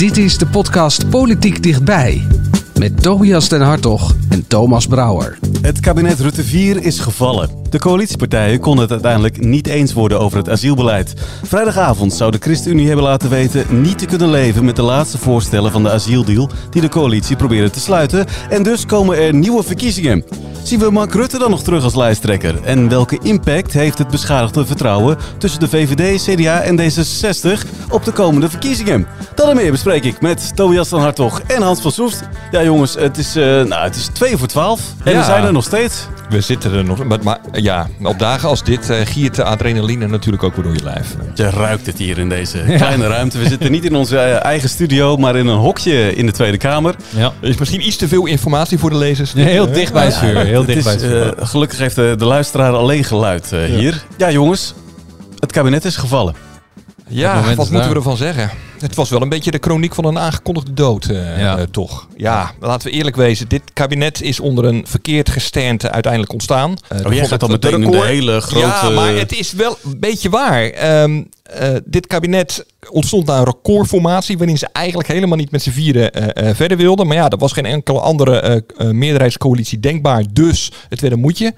Dit is de podcast Politiek Dichtbij. Met Tobias den Hartog en Thomas Brouwer. Het kabinet Rutte 4 is gevallen. De coalitiepartijen konden het uiteindelijk niet eens worden over het asielbeleid. Vrijdagavond zou de ChristenUnie hebben laten weten niet te kunnen leven met de laatste voorstellen van de asieldeal die de coalitie probeerde te sluiten. En dus komen er nieuwe verkiezingen. Zien we Mark Rutte dan nog terug als lijsttrekker? En welke impact heeft het beschadigde vertrouwen tussen de VVD, CDA en D66 op de komende verkiezingen? Dat en meer bespreek ik met Tobias van Hartog en Hans van Soest. Ja jongens, het is, uh, nou, het is 2 voor 12 en we zijn er nog steeds. We zitten er nog, maar, maar ja, op dagen als dit uh, giert de adrenaline natuurlijk ook weer door je lijf. Je ruikt het hier in deze kleine ruimte. We zitten niet in onze eh, eigen studio, maar in een hokje in de Tweede Kamer. Ja. Er is misschien iets te veel informatie voor de lezers. Heel dicht bij het vuur. Heel dicht bij het vuur. Uh, gelukkig heeft de, de, luisteraar alleen geluid uh, ja. hier. Ja jongens, het kabinet is gevallen. Ja, wat moeten we ervan zeggen? Het was wel een beetje de chroniek van een aangekondigde dood, uh, ja. uh, toch? Ja, laten we eerlijk wezen. Dit kabinet is onder een verkeerd gesternte uiteindelijk ontstaan. Uh, oh, jij gaat dan meteen in de hele grote... Ja, maar het is wel een beetje waar. Um, dit kabinet ontstond na een recordformatie... waarin ze eigenlijk helemaal niet met z'n vieren verder wilden. Maar ja, er was geen enkele andere meerderheidscoalitie denkbaar. Dus het werd een moedje.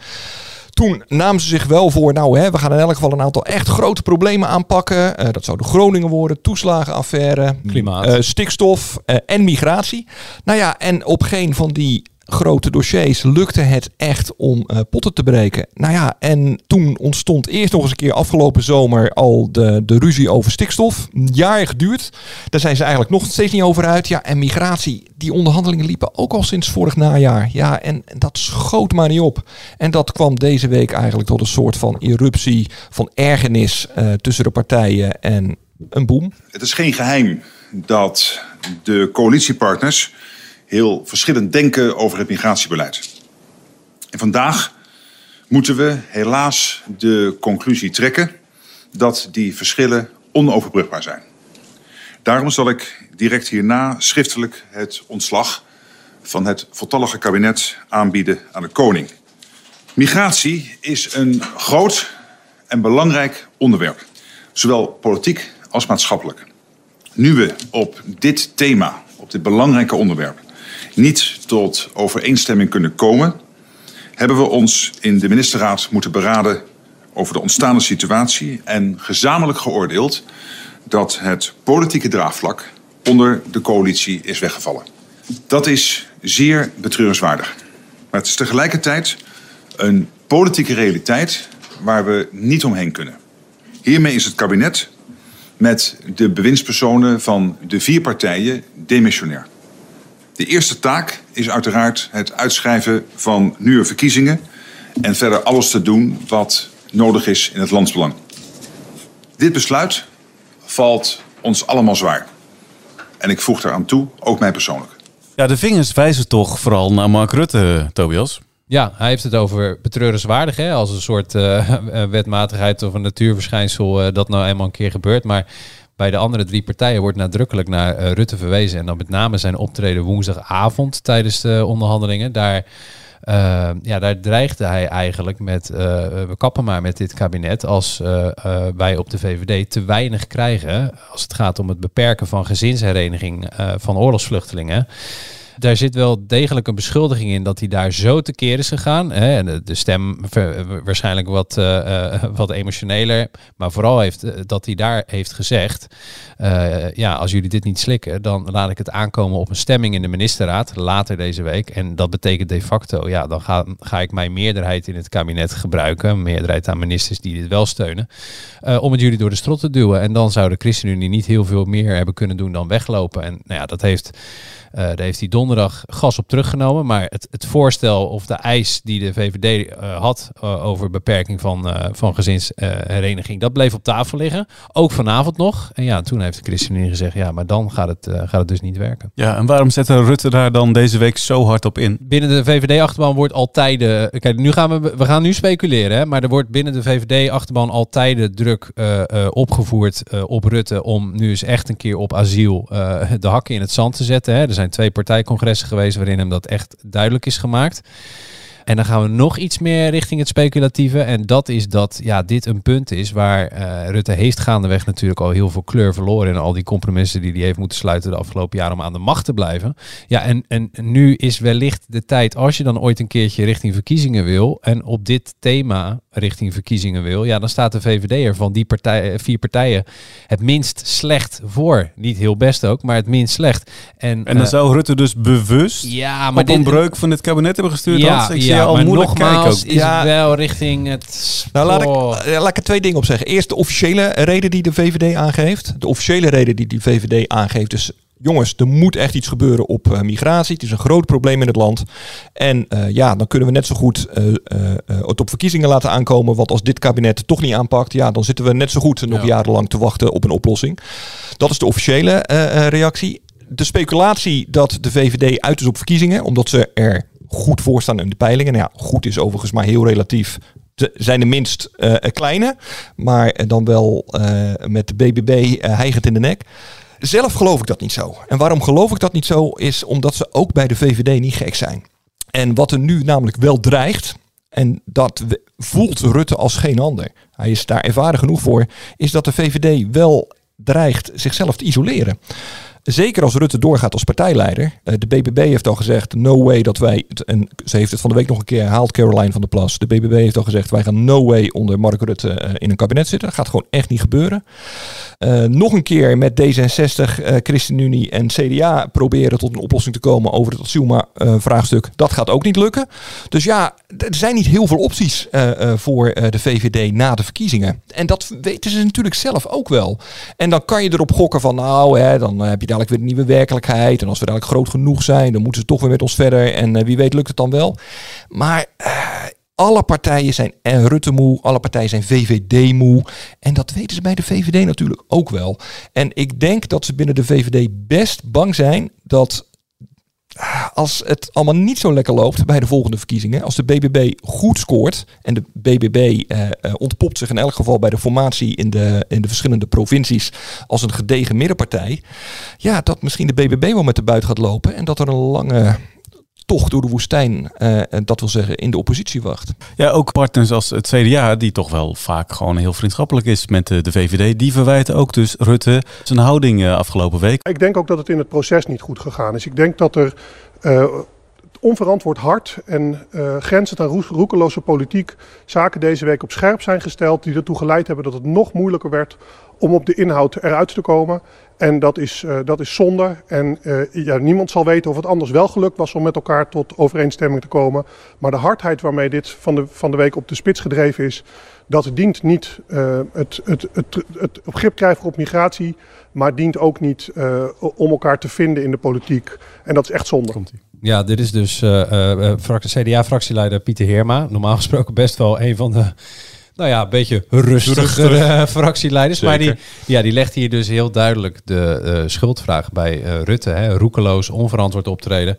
Toen namen ze zich wel voor, nou hè, we gaan in elk geval een aantal echt grote problemen aanpakken. Uh, dat zou de Groningen worden, toeslagenaffaire, klimaat, uh, stikstof uh, en migratie. Nou ja, en op geen van die grote dossiers lukte het echt om uh, potten te breken. Nou ja, en toen ontstond eerst nog eens een keer afgelopen zomer al de, de ruzie over stikstof. Jaar geduurd. Daar zijn ze eigenlijk nog steeds niet over uit. Ja, en migratie, die onderhandelingen liepen ook al sinds vorig najaar. Ja, en, dat schoot maar niet op. En dat kwam deze week eigenlijk tot een soort van eruptie van ergernis uh, tussen de partijen en een boom. Het is geen geheim dat de coalitiepartners heel verschillend denken over het migratiebeleid. En vandaag moeten we helaas de conclusie trekken dat die verschillen onoverbrugbaar zijn. Daarom zal ik direct hierna schriftelijk het ontslag van het voltallige kabinet aanbieden aan de koning. Migratie is een groot en belangrijk onderwerp, zowel politiek als maatschappelijk. Nu we op dit thema, op dit belangrijke onderwerp, niet tot overeenstemming kunnen komen, hebben we ons in de ministerraad moeten beraden over de ontstaande situatie en gezamenlijk geoordeeld dat het politieke draagvlak onder de coalitie is weggevallen. Dat is zeer betreurenswaardig. Maar het is tegelijkertijd een politieke realiteit waar we niet omheen kunnen. Hiermee is het kabinet met de bewindspersonen van de vier partijen demissionair. De eerste taak is uiteraard het uitschrijven van nieuwe verkiezingen en verder alles te doen wat nodig is in het landsbelang. Dit besluit valt ons allemaal zwaar. En ik voeg daaraan toe, ook mij persoonlijk. Ja, de vingers wijzen toch vooral naar Mark Rutte, Tobias. Ja, hij heeft het over betreurenswaardig, hè, als een soort uh, wetmatigheid of een natuurverschijnsel uh, dat nou eenmaal een keer gebeurt. Maar bij de andere drie partijen wordt nadrukkelijk naar uh, Rutte verwezen. En dan met name zijn optreden woensdagavond tijdens de onderhandelingen. Daar, uh, ja, daar dreigde hij eigenlijk met, uh, we kappen maar met dit kabinet als wij op de VVD te weinig krijgen als het gaat om het beperken van gezinshereniging van oorlogsvluchtelingen daar zit wel degelijk een beschuldiging in dat hij daar zo tekeer is gegaan. Hè? En de, stem waarschijnlijk wat, uh, wat emotioneler. Maar vooral heeft dat hij daar heeft gezegd. Ja, als jullie dit niet slikken, dan laat ik het aankomen op een stemming in de ministerraad later deze week. En dat betekent de facto, ja, dan ga, ga ik mijn meerderheid in het kabinet gebruiken. Een meerderheid aan ministers die dit wel steunen. om het jullie door de strot te duwen. En dan zou de ChristenUnie niet heel veel meer hebben kunnen doen dan weglopen. En nou ja, dat heeft, daar heeft hij donderdag gas op teruggenomen. Maar het, het voorstel of de eis die de VVD eh, had eh, over beperking van, eh, van gezinshereniging, dat bleef op tafel liggen. Ook vanavond nog. En ja, toen heeft de ChristenUnie gezegd, ja, maar dan gaat het, gaat het dus niet werken. Ja, en waarom zette Rutte daar dan deze week zo hard op in? Binnen de VVD-achterban wordt altijd... kijk, nu gaan we, we gaan nu speculeren, hè, maar er wordt binnen de VVD-achterban altijd druk opgevoerd op Rutte om nu eens echt een keer op asiel de hakken in het zand te zetten. Hè. Er zijn twee partijcongressen geweest waarin hem dat echt duidelijk is gemaakt. En dan gaan we nog iets meer richting het speculatieve. En dat is dat ja, dit een punt is waar uh, Rutte heeft gaandeweg natuurlijk al heel veel kleur verloren. En al die compromissen die hij heeft moeten sluiten de afgelopen jaren om aan de macht te blijven. Ja, en, en nu is wellicht de tijd, als je dan ooit een keertje richting verkiezingen wil. En op dit thema richting verkiezingen wil. Ja, dan staat de VVD er van die partij, vier partijen het minst slecht voor. Niet heel best ook, maar het minst slecht. En, en dan uh, zou Rutte dus bewust ja, maar op een breuk van dit kabinet hebben gestuurd. Ja, ik ja, al maar moeilijk nogmaals kijken ook. is Ja. wel richting het... Nou, laat ik, Oh. eh, laat ik er twee dingen op zeggen. Eerst de officiële reden die de VVD aangeeft. De officiële reden die de VVD aangeeft is... Jongens, er moet echt iets gebeuren op eh, migratie. Het is een groot probleem in het land. En eh, ja, dan kunnen we net zo goed eh, het op verkiezingen laten aankomen. Want als dit kabinet het toch niet aanpakt, ja, dan zitten we net zo goed nog Ja. jarenlang te wachten op een oplossing. Dat is de officiële reactie. De speculatie dat de VVD uit is op verkiezingen, omdat ze er goed voor staan in de peilingen. Nou ja, goed is overigens maar heel relatief. Ze zijn de minst kleine, maar dan wel met de BBB hijgend in de nek. Zelf geloof ik dat niet zo. En waarom geloof ik dat niet zo, is omdat ze ook bij de VVD niet gek zijn. En wat er nu namelijk wel dreigt, en dat voelt Rutte als geen ander. Hij is daar ervaren genoeg voor, is dat de VVD wel dreigt zichzelf te isoleren. Zeker als Rutte doorgaat als partijleider. Eh, De BBB heeft al gezegd, no way dat wij... En ze heeft het van de week nog een keer herhaald, Caroline van der Plas. De BBB heeft al gezegd, wij gaan no way onder Mark Rutte eh, in een kabinet zitten. Dat gaat gewoon echt niet gebeuren. Eh, nog een keer met D66, eh, ChristenUnie en CDA proberen tot een oplossing te komen over het asielvraagstuk. dat gaat ook niet lukken. Dus ja, er zijn niet heel veel opties voor de VVD na de verkiezingen. En dat weten ze natuurlijk zelf ook wel. En dan kan je erop gokken van nou, hè, dan heb je dadelijk weer een nieuwe werkelijkheid. En als we dadelijk groot genoeg zijn, dan moeten ze toch weer met ons verder. En eh, wie weet lukt het dan wel. Maar eh, alle partijen zijn eh, Rutte moe, alle partijen zijn VVD moe. En dat weten ze bij de VVD natuurlijk ook wel. En ik denk dat ze binnen de VVD best bang zijn dat als het allemaal niet zo lekker loopt bij de volgende verkiezingen, als de BBB goed scoort en de BBB eh, eh, ontpopt zich in elk geval bij de formatie in de, in de verschillende provincies als een gedegen middenpartij, ja, dat misschien de BBB wel met de buit gaat lopen en dat er een lange tocht door de woestijn, eh, en dat wil zeggen in de oppositie wacht. Ja, ook partners als het CDA, die toch wel vaak gewoon heel vriendschappelijk is met de, de VVD, die verwijten ook dus Rutte zijn houding eh, afgelopen week. Ik denk ook dat het in het proces niet goed gegaan is. Ik denk dat er eh, onverantwoord hard en eh grenzend aan roes- roekeloze politiek zaken deze week op scherp zijn gesteld. Die ertoe geleid hebben dat het nog moeilijker werd om op de inhoud eruit te komen. En dat is, eh, dat is zonde. En eh, ja, niemand zal weten of het anders wel gelukt was om met elkaar tot overeenstemming te komen. Maar de hardheid waarmee dit van de, van de week op de spits gedreven is, dat dient niet eh, het, het, het, het begrip krijgen op migratie, maar dient ook niet om elkaar te vinden in de politiek. En dat is echt zonde. Ja, dit is dus CDA-fractieleider Pieter Heerma. Normaal gesproken best wel een van de, nou ja, een beetje rustigere eh, fractieleiders. Maar die, ja, die legt hier dus heel duidelijk de eh, schuldvraag bij eh, Rutte. Hè. Roekeloos, onverantwoord optreden.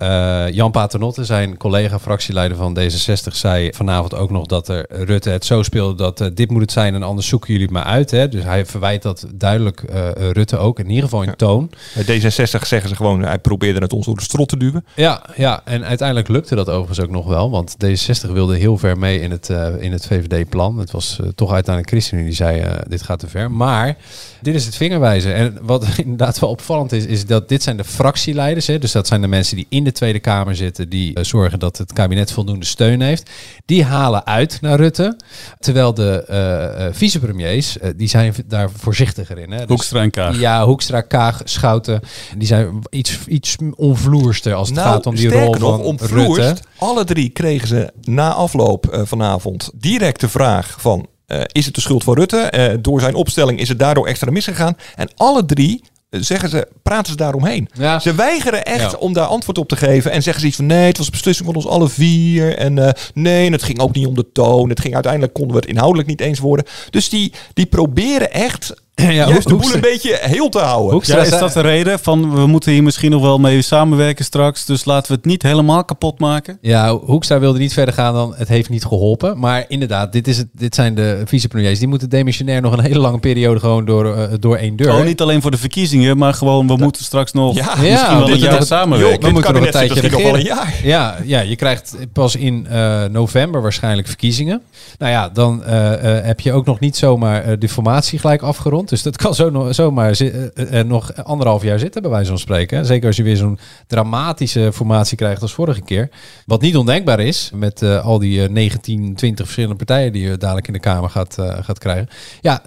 Eh, Jan Paternotte, zijn collega-fractieleider van D66, zei vanavond ook nog dat er Rutte het zo speelde dat eh, dit moet het zijn en anders zoeken jullie het maar uit. Hè. Dus hij verwijt dat duidelijk eh, Rutte ook, in ieder geval in toon. Bij D66 zeggen ze gewoon, hij probeerde het ons door de strot te duwen. Ja, ja, en uiteindelijk lukte dat overigens ook nog wel. Want D66 wilde heel ver mee in het, in het VVD-plan. Het was toch uiteindelijk ChristenUnie die zei, dit gaat te ver. Maar dit is het vingerwijzen. En wat inderdaad wel opvallend is, is dat dit zijn de fractieleiders. Hè, dus dat zijn de mensen die in de Tweede Kamer zitten. Die eh, zorgen dat het kabinet voldoende steun heeft. Die halen uit naar Rutte. Terwijl de eh, eh, vicepremiers, eh, die zijn daar voorzichtiger in. Hè. Dus- Hoekstra en Kaag. ja, Hoekstra, Kaag, Schouten. Die zijn iets, iets onvloerster als het gaat om die Nou, rol nog, van om Rutte. Alle drie kregen ze na afloop vanavond direct de vraag van... eh, is het de schuld van Rutte? Eh, door zijn opstelling is het daardoor extra misgegaan. En alle drie zeggen ze, praten ze daaromheen. Ja. Ze weigeren echt Ja. om daar antwoord op te geven. En zeggen ze iets van nee, het was een beslissing van ons alle vier. En eh, nee, en het ging ook niet om de toon. Het ging uiteindelijk konden we het inhoudelijk niet eens worden. Dus die, die proberen echt Ja, juist de boel een beetje heel te houden. Hoekstra Ja, is dat de reden van we moeten hier misschien nog wel mee samenwerken straks, dus laten we het niet helemaal kapot maken? Ja, Hoekstra wilde niet verder gaan dan het heeft niet geholpen. Maar inderdaad, dit, is het, dit zijn de vicepremiers. Die moeten demissionair nog een hele lange periode gewoon door, eh, door één deur. Oh, niet alleen voor de verkiezingen, maar gewoon we moeten straks nog Ja, misschien ja, wel dit- een jaar samenwerken. Joh, we moeten nog een tijdje nog wel een jaar. Ja, ja, je krijgt pas in eh, november waarschijnlijk verkiezingen. Nou ja, dan eh, eh, heb je ook nog niet zomaar de formatie gelijk afgerond. Dus dat kan zo zomaar eh, eh, nog anderhalf jaar zitten, bij wijze van spreken. Zeker als je weer zo'n dramatische formatie krijgt als vorige keer. Wat niet ondenkbaar is, met eh, al die eh, 19, 20 verschillende partijen die je dadelijk in de Kamer gaat, gaat krijgen. Ja,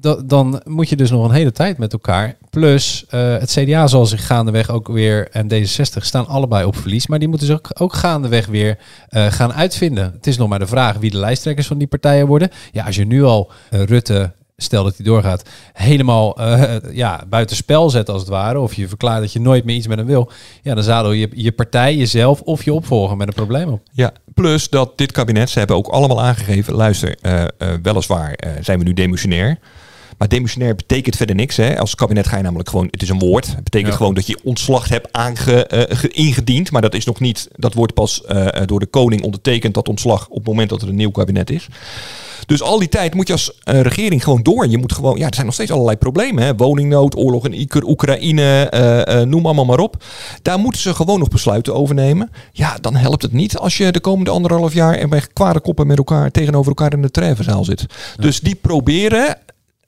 da- dan moet je dus nog een hele tijd met elkaar. Plus, het CDA zal zich gaandeweg ook weer, en D66 staan allebei op verlies. Maar die moeten zich ook, ook gaandeweg weer gaan uitvinden. Het is nog maar de vraag wie de lijsttrekkers van die partijen worden. Ja, als je nu al Rutte, stel dat hij doorgaat, helemaal eh, ja, buitenspel zet als het ware. Of je verklaart dat je nooit meer iets met hem wil. Ja, dan zadel je je partij, jezelf of je opvolger met een probleem op. Ja, plus dat dit kabinet, ze hebben ook allemaal aangegeven, luister, eh, weliswaar zijn we nu demissionair. Maar demissionair betekent verder niks. Hè. Als kabinet ga je namelijk gewoon, het is een woord. Het betekent Ja. gewoon dat je ontslag hebt aange, eh, ge- ingediend. Maar dat is nog niet, dat wordt pas eh, door de koning ondertekend, dat ontslag, op het moment dat er een nieuw kabinet is. Dus al die tijd moet je als eh, regering gewoon door. Je moet gewoon, ja, er zijn nog steeds allerlei problemen. Hè? Woningnood, oorlog in Oek- Oekraïne, noem allemaal maar op. Daar moeten ze gewoon nog besluiten over nemen. Ja, dan helpt het niet als je de komende anderhalf jaar en bij kwade koppen met elkaar tegenover elkaar in de treffenzaal zit. Dus die proberen,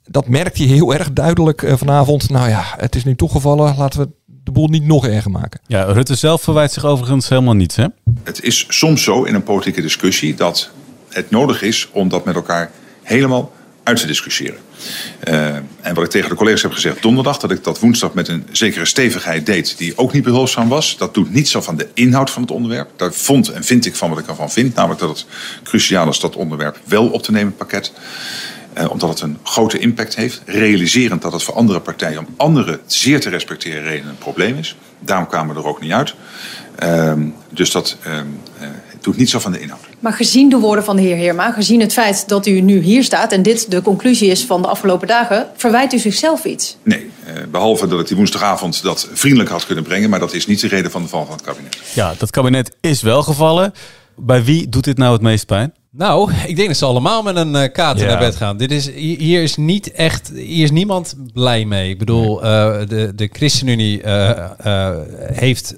dat merkt hij heel erg duidelijk eh, vanavond. Nou ja, het is nu toch gevallen. Laten we de boel niet nog erger maken. Ja, Rutte zelf verwijt zich overigens helemaal niets, hè? Het is soms zo in een politieke discussie dat het nodig is om dat met elkaar helemaal uit te discussiëren. Eh, en wat ik tegen de collega's heb gezegd donderdag, dat ik dat woensdag met een zekere stevigheid deed, die ook niet behulpzaam was. Dat doet niets af van de inhoud van het onderwerp. Daar vond en vind ik van wat ik ervan vind, namelijk dat het cruciaal is dat onderwerp wel op te nemen in het pakket. Eh, omdat het een grote impact heeft. Realiserend dat het voor andere partijen om andere zeer te respecteren redenen een probleem is. Daarom kwamen we er ook niet uit. Ehm, dus dat ehm, eh, doet niets af van de inhoud. Maar gezien de woorden van de heer Heerma, gezien het feit dat u nu hier staat en dit de conclusie is van de afgelopen dagen, verwijt u zichzelf iets? Nee, eh, behalve dat ik die woensdagavond dat vriendelijk had kunnen brengen. Maar dat is niet de reden van de val van het kabinet. Ja, dat kabinet is wel gevallen. Bij wie doet dit nou het meest pijn? Nou, ik denk dat ze allemaal met een eh kater Ja. naar bed gaan. Dit is, hier is niet echt, hier is niemand blij mee. Ik bedoel, eh, de, de ChristenUnie eh, heeft,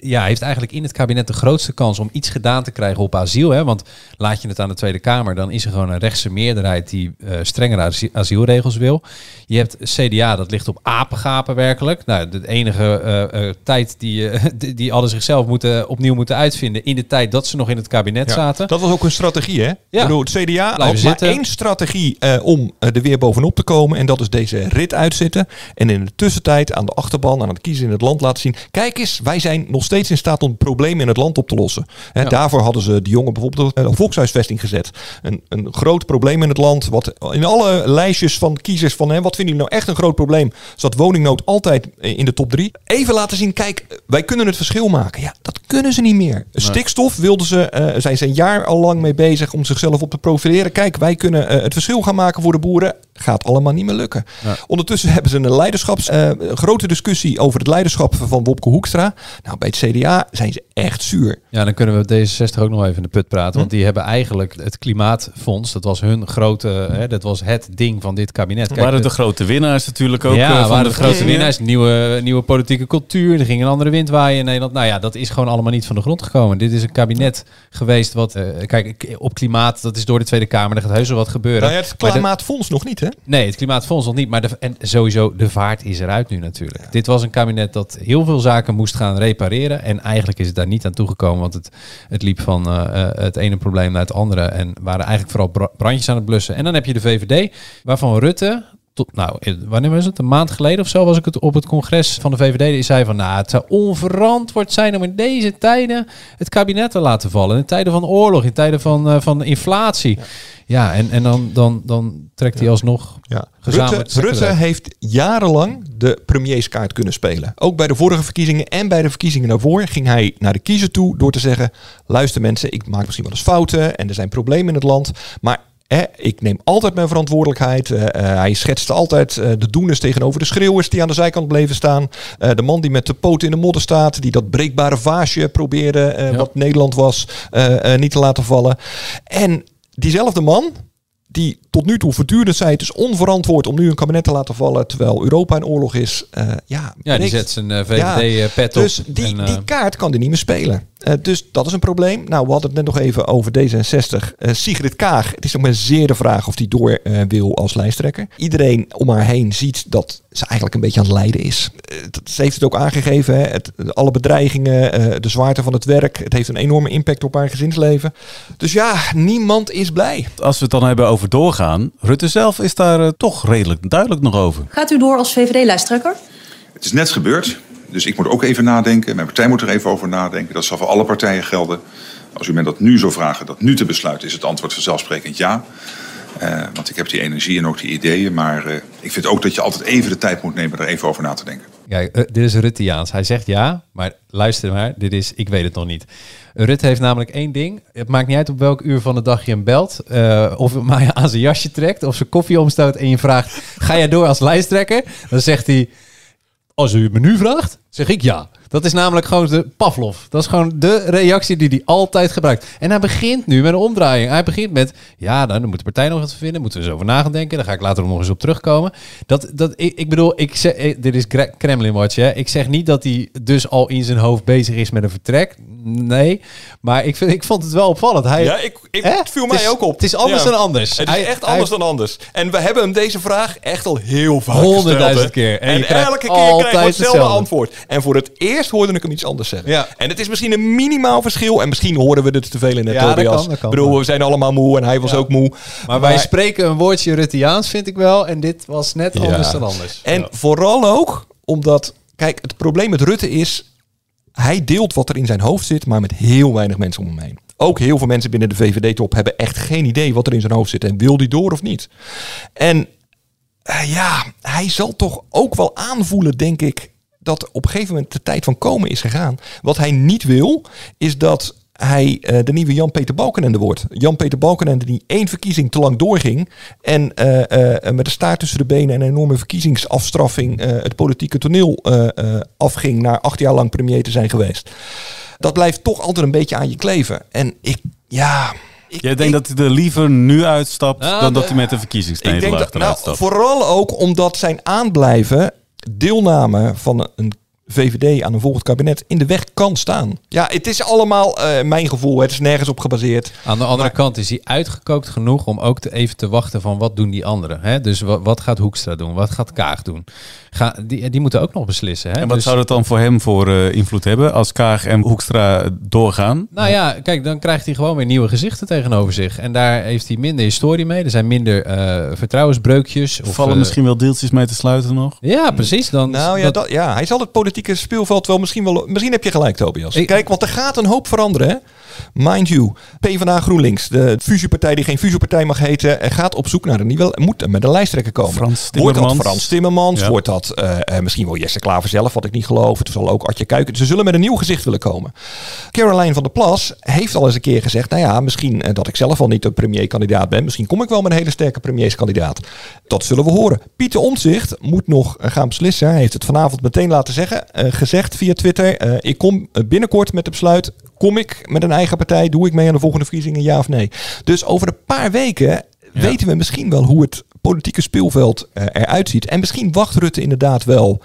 ja, heeft eigenlijk in het kabinet de grootste kans om iets gedaan te krijgen op asiel. Hè? Want laat je het aan de Tweede Kamer, dan is er gewoon een rechtse meerderheid die eh strengere asi- asielregels wil. Je hebt CDA, dat ligt op apengapen werkelijk. Nou, de enige eh, eh, tijd die, die, die hadden zichzelf moeten, opnieuw moeten uitvinden in de tijd dat ze nog in het kabinet Ja, zaten. Dat was ook een strategie, hè? Ik bedoel, het CDA had maar één strategie om er weer bovenop te komen. En dat is deze rit uitzitten. En in de tussentijd aan de achterban, aan het kiezen in het land laten zien. Kijk eens, wij zijn nog steeds in staat om problemen in het land op te lossen. Hè, Daarvoor hadden ze de jongen bijvoorbeeld een volkshuisvesting gezet. Een, een groot probleem in het land. Wat in alle lijstjes van kiezers van hè, wat vinden jullie nou echt een groot probleem? Zat woningnood altijd in de top drie. Even laten zien, kijk, wij kunnen het verschil maken. Ja, dat kunnen ze niet meer. Stikstof wilden ze, eh, zijn ze een jaar al lang mee bezig om zichzelf op te profileren. Kijk, wij kunnen eh, het verschil gaan maken voor de boeren. Gaat allemaal niet meer lukken. Ondertussen hebben ze een leiderschaps, eh, grote discussie over het leiderschap van Wopke Hoekstra. Nou, bij het CDA zijn ze echt zuur. Ja, dan kunnen we D66 ook nog even in de put praten. Want die hebben eigenlijk het klimaatfonds, dat was hun grote, hè, dat was het ding van dit kabinet. Kijk, waren de- de grote winnaars natuurlijk ook. eh, ja, van waren de grote winnaars. Nieuwe, nieuwe politieke cultuur. Er ging een andere wind waaien in Nederland. Nou ja, dat is gewoon allemaal niet van de grond gekomen. Dit is een kabinet geweest wat... eh, kijk, op klimaat, dat is door de Tweede Kamer. Er gaat heus wel wat gebeuren. Nou ja, het klimaatfonds nog niet, hè? Nee, het klimaatfonds nog niet. Maar de, en sowieso, de vaart is eruit nu natuurlijk. Dit was een kabinet dat heel veel zaken moest gaan repareren. En eigenlijk is het daar niet aan toegekomen. Want het, het liep van eh, eh, het ene probleem naar het andere. En waren eigenlijk vooral bra- brandjes aan het blussen. En dan heb je de VVD, waarvan Rutte... Tot, nou, wanneer was het? Een maand geleden of zo was ik het op het congres van de VVD. Die zei van, nou, het zou onverantwoord zijn om in deze tijden het kabinet te laten vallen. In tijden van oorlog, in tijden van, eh, van inflatie. Ja, en, en dan, dan, dan trekt hij alsnog Ja. gezamenlijk Rutte, Rutte heeft jarenlang de premierskaart kunnen spelen. Ook bij de vorige verkiezingen en bij de verkiezingen daarvoor ging hij naar de kiezer toe door te zeggen: luister mensen, ik maak misschien wel eens fouten en er zijn problemen in het land, maar Ik neem altijd mijn verantwoordelijkheid. Eh, eh, hij schetste altijd eh, de doeners tegenover de schreeuwers die aan de zijkant bleven staan. De man die met de poot in de modder staat, die dat breekbare vaasje probeerde, Ja. wat Nederland was, niet te laten vallen. En diezelfde man, die tot nu toe voortdurend zei: het is onverantwoord om nu een kabinet te laten vallen terwijl Europa in oorlog is. ja, Ja, die zet zijn Ja, VVD-pet op. dus die, en, die kaart kan die niet meer spelen. Eh, dus dat is een probleem. Nou, we hadden het net nog even over D66. Eh, Sigrid Kaag, het is nog maar zeer de vraag of die door eh, wil als lijsttrekker. Iedereen om haar heen ziet dat ze eigenlijk een beetje aan het lijden is. Dat- ze heeft het ook aangegeven. Hè? Het, alle bedreigingen, eh, de zwaarte van het werk. Het heeft een enorme impact op haar gezinsleven. Dus ja, niemand is blij. Als we het dan hebben over doorgaan, Rutte zelf is daar toch redelijk duidelijk nog over. Gaat u door als VVD-lijsttrekker? Het is net gebeurd, dus ik moet ook even nadenken. Mijn partij moet er even over nadenken. Dat zal voor alle partijen gelden. Als u mij dat nu zou vragen, dat nu te besluiten, is het antwoord vanzelfsprekend ja. Eh, want ik heb die energie en ook die ideeën. Maar eh, ik vind ook dat je altijd even de tijd moet nemen er even over na te denken. Kijk, eh, dit is Rutteaans. Hij zegt ja, maar luister maar, dit is, ik weet het nog niet. Rutte heeft namelijk één ding. Het maakt niet uit op welk uur van de dag je hem belt. of het maar aan zijn jasje trekt, of zijn koffie omstoot en je vraagt, ga jij door als lijsttrekker? Dan zegt hij, als u me nu vraagt, zeg ik ja. Dat is namelijk gewoon de Pavlov. Dat is gewoon de reactie die hij altijd gebruikt. En hij begint nu met een omdraaiing. Hij begint met, ja, dan moet de partij nog wat vinden. Moeten we eens over na gaan denken. Daar ga ik later nog eens op terugkomen. Dat, dat, ik, ik bedoel, ik zeg, eh, dit is Kre- Kremlin Watch. Hè. Ik zeg niet dat hij dus al in zijn hoofd bezig is met een vertrek. Nee, maar ik, vind, ik vond het wel opvallend. Hij, Ja, ik, ik, het viel Het mij is- ook op. Het is anders Ja. dan anders. Het is Hij- echt hij- anders dan anders. En we hebben hem deze vraag echt al heel vaak Honderdduizend gesteld, hè. keer. En elke keer krijgen we hetzelfde hetzelfde. antwoord. En voor het eerst hoorde ik hem iets anders zeggen. Ja. En het is misschien een minimaal verschil. En misschien horen we het te veel in het Ja, Tobias. Ik bedoel, we zijn allemaal moe en hij was Ja. ook moe. Maar wij spreken een woordje Rutteaans, vind ik wel. En dit was net anders dan anders. En vooral ook omdat, kijk, het probleem met Rutte is, hij deelt wat er in zijn hoofd zit, maar met heel weinig mensen om hem heen. Ook heel veel mensen binnen de VVD-top hebben echt geen idee wat er in zijn hoofd zit en wil die door of niet. En eh, ja, hij zal toch ook wel aanvoelen, denk ik, dat op een gegeven moment de tijd van komen is gegaan. Wat hij niet wil, is dat hij eh, de nieuwe Jan-Peter Balkenende wordt. Jan-Peter Balkenende die één verkiezing te lang doorging en eh, eh, met de staart tussen de benen en een enorme verkiezingsafstraffing eh, het politieke toneel eh, eh, afging naar acht jaar lang premier te zijn geweest. Dat blijft toch altijd een beetje aan je kleven. En ik, ja... Ik, Jij denkt ik- dat hij er liever nu uitstapt Nou, dan de- dat hij met de ik verkiezingsnederlaag denk dat, eruit nou, stapt? vooral ook omdat zijn aanblijven deelname van een VVD aan een volgend kabinet in de weg kan staan. Ja, het is allemaal eh, mijn gevoel. Het is nergens op gebaseerd. Aan de andere kant is hij uitgekookt genoeg om ook te even te wachten van wat doen die anderen. Hè? Dus wat, wat gaat Hoekstra doen? Wat gaat Kaag doen? Ga, die, die moeten ook nog beslissen. Hè? En wat Dus- zou dat dan voor hem voor eh, invloed hebben als Kaag en Hoekstra doorgaan? Nou ja, kijk, dan krijgt hij gewoon weer nieuwe gezichten tegenover zich. En daar heeft hij minder historie mee. Er zijn minder eh, vertrouwensbreukjes. Of, Vallen misschien wel deeltjes mee te sluiten nog? Ja, precies. Dan, Nou ja, dat, ja, hij zal het politieke speelveld wel misschien wel... Misschien heb je gelijk, Tobias. Ik- Kijk, want er gaat een hoop veranderen, hè? Mind you, PvdA GroenLinks, de fusiepartij die geen fusiepartij mag heten, gaat op zoek naar een nieuwe... Moet met een lijsttrekker komen. Frans Wordt dat. Frans Timmermans? Ja. Wordt dat eh, eh, misschien wel Jesse Klaver zelf, wat ik niet geloof. Het zal ook Artje Kuiken. Ze zullen met een nieuw gezicht willen komen. Caroline van der Plas heeft al eens een keer gezegd... nou ja, misschien eh, dat ik zelf al niet een premierkandidaat ben. Misschien kom ik wel met een hele sterke premierskandidaat. Dat zullen we horen. Pieter Omtzigt moet nog gaan beslissen. Hij heeft het vanavond meteen laten zeggen. Eh, gezegd via Twitter. eh, ik kom eh, binnenkort met het besluit... kom ik met een eigen partij? Doe ik mee aan de volgende verkiezingen? Ja of nee? Dus over een paar weken weten we misschien wel hoe het politieke speelveld eruit ziet. En misschien wacht Rutte inderdaad wel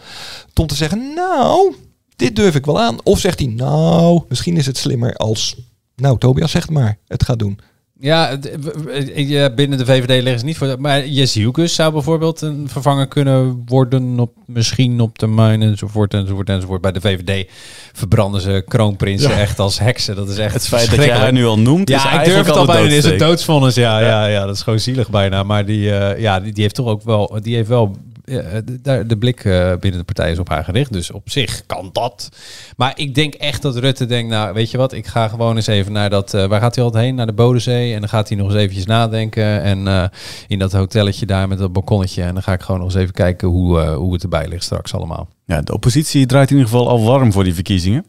om te zeggen, nou, dit durf ik wel aan. Of zegt hij, nou, misschien is het slimmer als, nou, Tobias zegt maar, het gaat doen. Ja, het- w- w- ja, binnen de VVD liggen ze niet voor. Maar Jezielkus zou bijvoorbeeld een vervanger kunnen worden, op, misschien op termijn enzovoort enzovoort enzovoort. Bij de VVD verbranden ze kroonprinsen echt als heksen. Dat is echt Het feit dat jij haar nu al noemt, is Ja, ik durf het al bijna. Is een doodsteek. doodsvonnis. Ja, ja. Ja, dat is gewoon zielig bijna. Maar die, eh, ja, die, die heeft toch ook wel, die heeft wel de, blik eh, binnen de partij is op haar gericht. Dus op zich kan dat. Maar ik denk echt dat Rutte denkt, nou weet je wat, ik ga gewoon eens even naar dat, eh, waar gaat hij altijd heen? Naar de Bodensee. En dan gaat hij nog eens eventjes nadenken. En eh, in dat hotelletje daar met dat balkonnetje. En dan ga ik gewoon nog eens even kijken hoe, hoe het erbij ligt straks allemaal. Ja, de oppositie draait in ieder geval al warm voor die verkiezingen.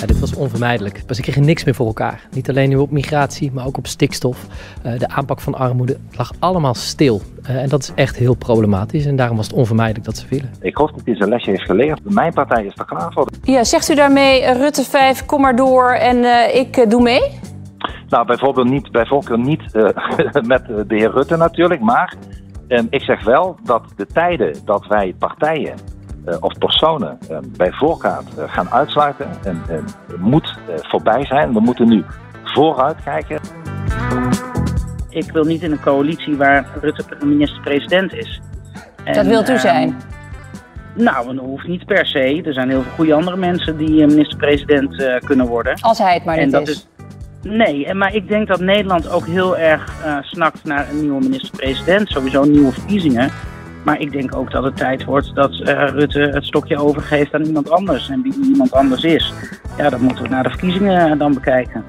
Ja, dit was onvermijdelijk. Ze kregen niks meer voor elkaar. Niet alleen nu op migratie, maar ook op stikstof. Eh, de aanpak van armoede. Lag allemaal stil. Eh, en dat is echt heel problematisch. En daarom was het onvermijdelijk dat ze vielen. Ik hoop dat hij zijn lesje heeft geleerd. Mijn partij is er klaar voor. Ja, zegt u daarmee eh, Rutte 5, kom maar door en eh, ik doe mee? Nou, bijvoorbeeld niet, bij voorkeur niet eh, met de heer Rutte natuurlijk. Maar ik zeg wel dat de tijden dat wij partijen of personen eh, bij voorkaart eh, gaan uitsluiten, en, en, moet eh, voorbij zijn. We moeten nu vooruit kijken. Ik wil niet in een coalitie waar Rutte minister-president is. Dat En, wilt u ehm, zijn? Nou, dat hoeft niet per se. Er zijn heel veel goede andere mensen die eh, minister-president eh, kunnen worden. Als hij het maar en niet dat is. Nee, en- maar ik denk dat Nederland ook heel erg eh, snakt naar een nieuwe minister-president. Sowieso nieuwe verkiezingen. Maar ik denk ook dat het tijd wordt dat eh, Rutte het stokje overgeeft aan iemand anders. En wie iemand anders is, ja, dat moeten we naar de verkiezingen eh, dan bekijken.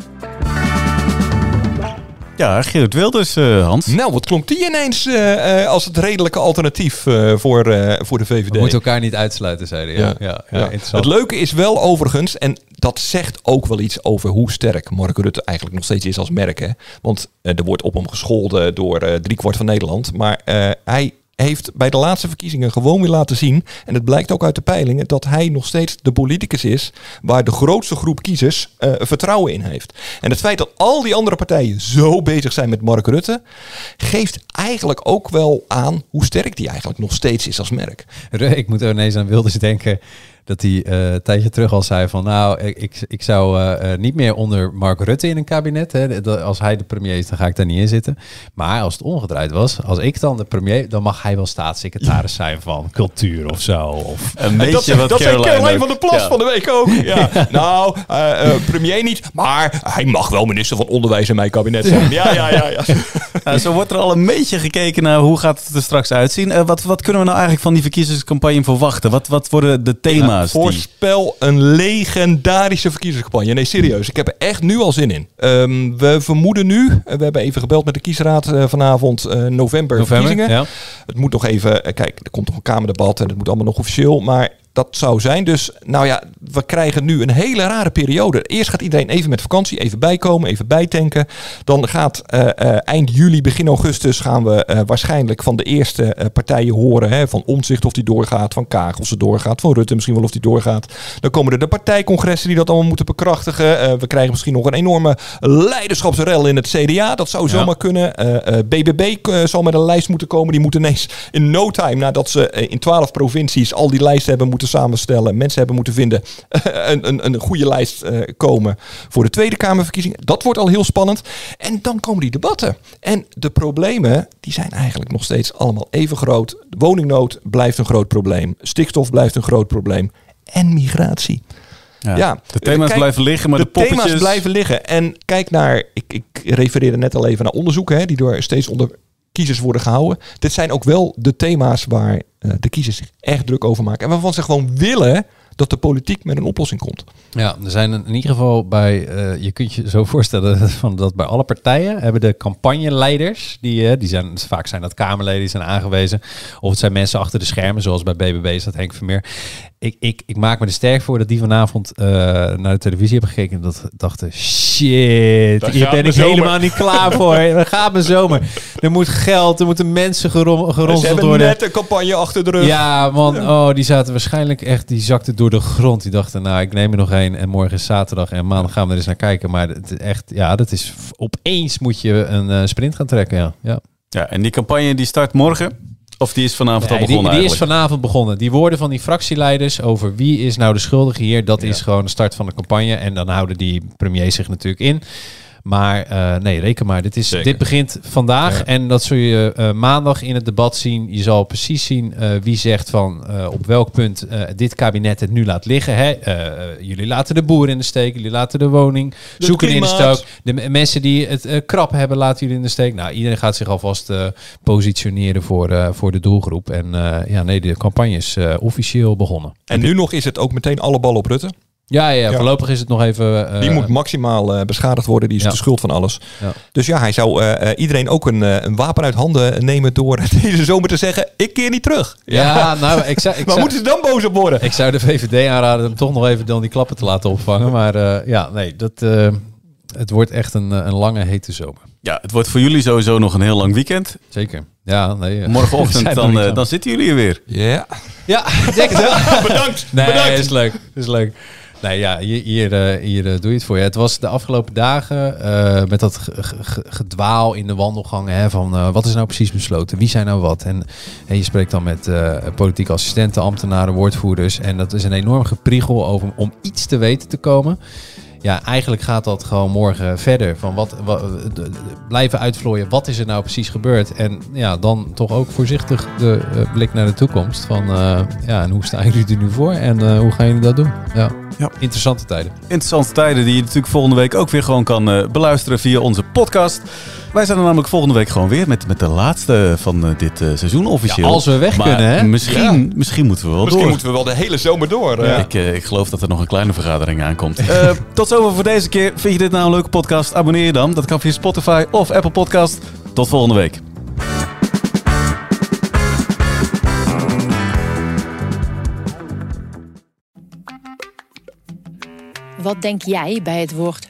Ja, Geert Wilders, eh, Hans. Nou, wat klonk die ineens eh, eh, als het redelijke alternatief eh, voor, eh, voor de VVD? We moeten elkaar niet uitsluiten, zeiden ja. Ja, ja. Het leuke is wel overigens, en dat zegt ook wel iets over hoe sterk Mark Rutte eigenlijk nog steeds is als merk. Hè? Want er wordt op hem gescholden door eh driekwart van Nederland. Maar eh, hij heeft bij de laatste verkiezingen gewoon weer laten zien, en het blijkt ook uit de peilingen, dat hij nog steeds de politicus is waar de grootste groep kiezers eh, vertrouwen in heeft. En het feit dat al die andere partijen zo bezig zijn met Mark Rutte, geeft eigenlijk ook wel aan hoe sterk die eigenlijk nog steeds is als merk. Ik moet er ineens aan Wilders denken dat hij eh, een tijdje terug al zei van nou, ik, ik, zou eh, eh, niet meer onder Mark Rutte in een kabinet. Hè, Dat- als hij de premier is, dan ga ik daar niet in zitten. Maar als het omgedraaid was, als ik dan de premier, dan mag hij wel staatssecretaris zijn van cultuur of zo. Of Een En dat zei, dat Caroline van der Plas van de week ook. Ja. Nou, premier niet, maar hij mag wel minister van Onderwijs in mijn kabinet zijn. Ja, ja, ja. ja. Nou, zo wordt er al een beetje gekeken naar hoe gaat het er straks uitzien. Wat, wat kunnen we nou eigenlijk van die verkiezingscampagne verwachten? Wat, wat worden de thema's? Voorspel een legendarische verkiezingscampagne. Nee, serieus. Ik heb er echt nu al zin in. Ehm, we vermoeden nu, eh, we hebben even gebeld met de kiesraad eh, vanavond, eh, november, November, verkiezingen. ja. Het moet nog even, kijk, er komt nog een Kamerdebat en het moet allemaal nog officieel. Maar dat zou zijn. Dus nou ja, we krijgen nu een hele rare periode. Eerst gaat iedereen even met vakantie, even bijkomen, even bijtanken. Dan gaat eh, eh, eind juli, begin augustus gaan we eh, waarschijnlijk van de eerste partijen horen. Hè, van Omzicht of die doorgaat, van Kaag of ze doorgaat, van Rutte misschien wel of die doorgaat. Dan komen er de partijcongressen die dat allemaal moeten bekrachtigen. We krijgen misschien nog een enorme leiderschapsrel in het CDA. Dat zou zomaar kunnen. Eh, eh, BBB zal met een lijst moeten komen. Die moeten ineens in no time, nadat ze in twaalf provincies al die lijsten hebben moeten samenstellen, mensen hebben moeten vinden, een, een, een goede lijst eh, komen voor de Tweede Kamerverkiezingen. Dat wordt al heel spannend. En dan komen die debatten. En de problemen, die zijn eigenlijk nog steeds allemaal even groot. De woningnood blijft een groot probleem. Stikstof blijft een groot probleem. En migratie. Ja, de thema's kijk, blijven liggen, maar de, poppetjes... thema's blijven liggen. En kijk naar, ik, ik refereerde net al even naar onderzoeken hè, die door steeds onder kiezers worden gehouden. Dit zijn ook wel de thema's waar eh, de kiezers zich echt druk over maken. En waarvan ze gewoon willen dat de politiek met een oplossing komt. Ja, er zijn in ieder geval bij, eh, je kunt je zo voorstellen van dat bij alle partijen hebben de campagneleiders, die, eh, die zijn, vaak zijn dat Kamerleden, die zijn aangewezen. Of het zijn mensen achter de schermen, zoals bij BBB is dat Henk Vermeer. Ik, ik, ik maak me er sterk voor dat die vanavond eh, naar de televisie hebben gekeken en dat dachten, shit, Daar hier ben ik zomer. helemaal niet klaar voor. Daar gaat mijn zomer. Er moet geld, er moeten mensen gerom, Ze geronseld hebben worden. net een campagne achter de rug. Ja, man. Oh, die zaten waarschijnlijk echt, die zakten door de grond. Die dachten, nou, ik neem er nog één en morgen is zaterdag en maandag gaan we er eens naar kijken. Maar het is echt, ja, dat is opeens moet je een eh, sprint gaan trekken. Ja, ja. Ja, en die campagne die start morgen? Of die is vanavond al begonnen die, die is vanavond begonnen. Die woorden van die fractieleiders over wie is nou de schuldige hier, dat is gewoon de start van de campagne. En dan houden die premiers zich natuurlijk in. Maar eh, nee, reken maar. Dit, is, Zeker. dit begint vandaag Ja. en dat zul je eh, maandag in het debat zien. Je zal precies zien eh, wie zegt van op welk punt dit kabinet het nu laat liggen. Hè? Jullie laten de boeren in de steek, jullie laten de woning De zoeken in de steek. De mensen die het krap hebben, laten jullie in de steek. Nou, iedereen gaat zich alvast positioneren voor, voor de doelgroep. En ja, nee, de campagne is officieel begonnen. En nu nog is het ook meteen alle ballen op Rutte. Ja, ja, Ja. voorlopig is het nog even... eh, Die moet maximaal eh, beschadigd worden. Die is Ja. de schuld van alles. Ja. Dus ja, hij zou eh, eh, iedereen ook een, eh, een wapen uit handen nemen door deze zomer te zeggen: ik keer niet terug. Ja, nou, ik zou... Ik zou- moeten ze dan boos op worden? Ik zou de VVD aanraden om toch nog even dan die klappen te laten opvangen. Maar eh, ja, nee, dat, eh, het wordt echt een, een lange, hete zomer. Ja, het wordt voor jullie sowieso nog een heel lang weekend. Zeker. Ja, nee. Morgenochtend dan, dan zitten jullie er weer. Ja. Ja, ik denk het wel. Bedankt. Nee, Bedankt. is leuk. Is leuk. Nee, ja, hier, hier, eh, eh, doe je het voor je. Het was de afgelopen dagen eh, met dat ge- ge- ge- gedwaal in de wandelgangen. Hè, van wat is nou precies besloten? Wie zijn nou wat? En, en je spreekt dan met eh, politieke assistenten, ambtenaren, woordvoerders. En dat is een enorm gepriegel over, om iets te weten te komen. Ja, eigenlijk gaat dat gewoon morgen verder. Van wat, wat blijven uitvlooien. Wat is er nou precies gebeurd? En ja, dan toch ook voorzichtig de eh, blik naar de toekomst. Van eh, ja, en hoe staan jullie er nu voor? En eh, hoe gaan jullie dat doen? Ja. Ja. Interessante tijden. Interessante tijden die je natuurlijk volgende week ook weer gewoon kan beluisteren via onze podcast. Wij zijn er namelijk volgende week gewoon weer met, met de laatste van eh, dit eh, seizoen officieel. Ja, als we weg Maar kunnen, hè? Misschien, misschien moeten we wel Misschien door. moeten we wel de hele zomer door. Ik, eh, ik geloof dat er nog een kleine vergadering aankomt. Eh, tot zover voor deze keer. Vind je dit nou een leuke podcast? Abonneer je dan. Dat kan via Spotify of Apple Podcast. Tot volgende week. Wat denk jij bij het woord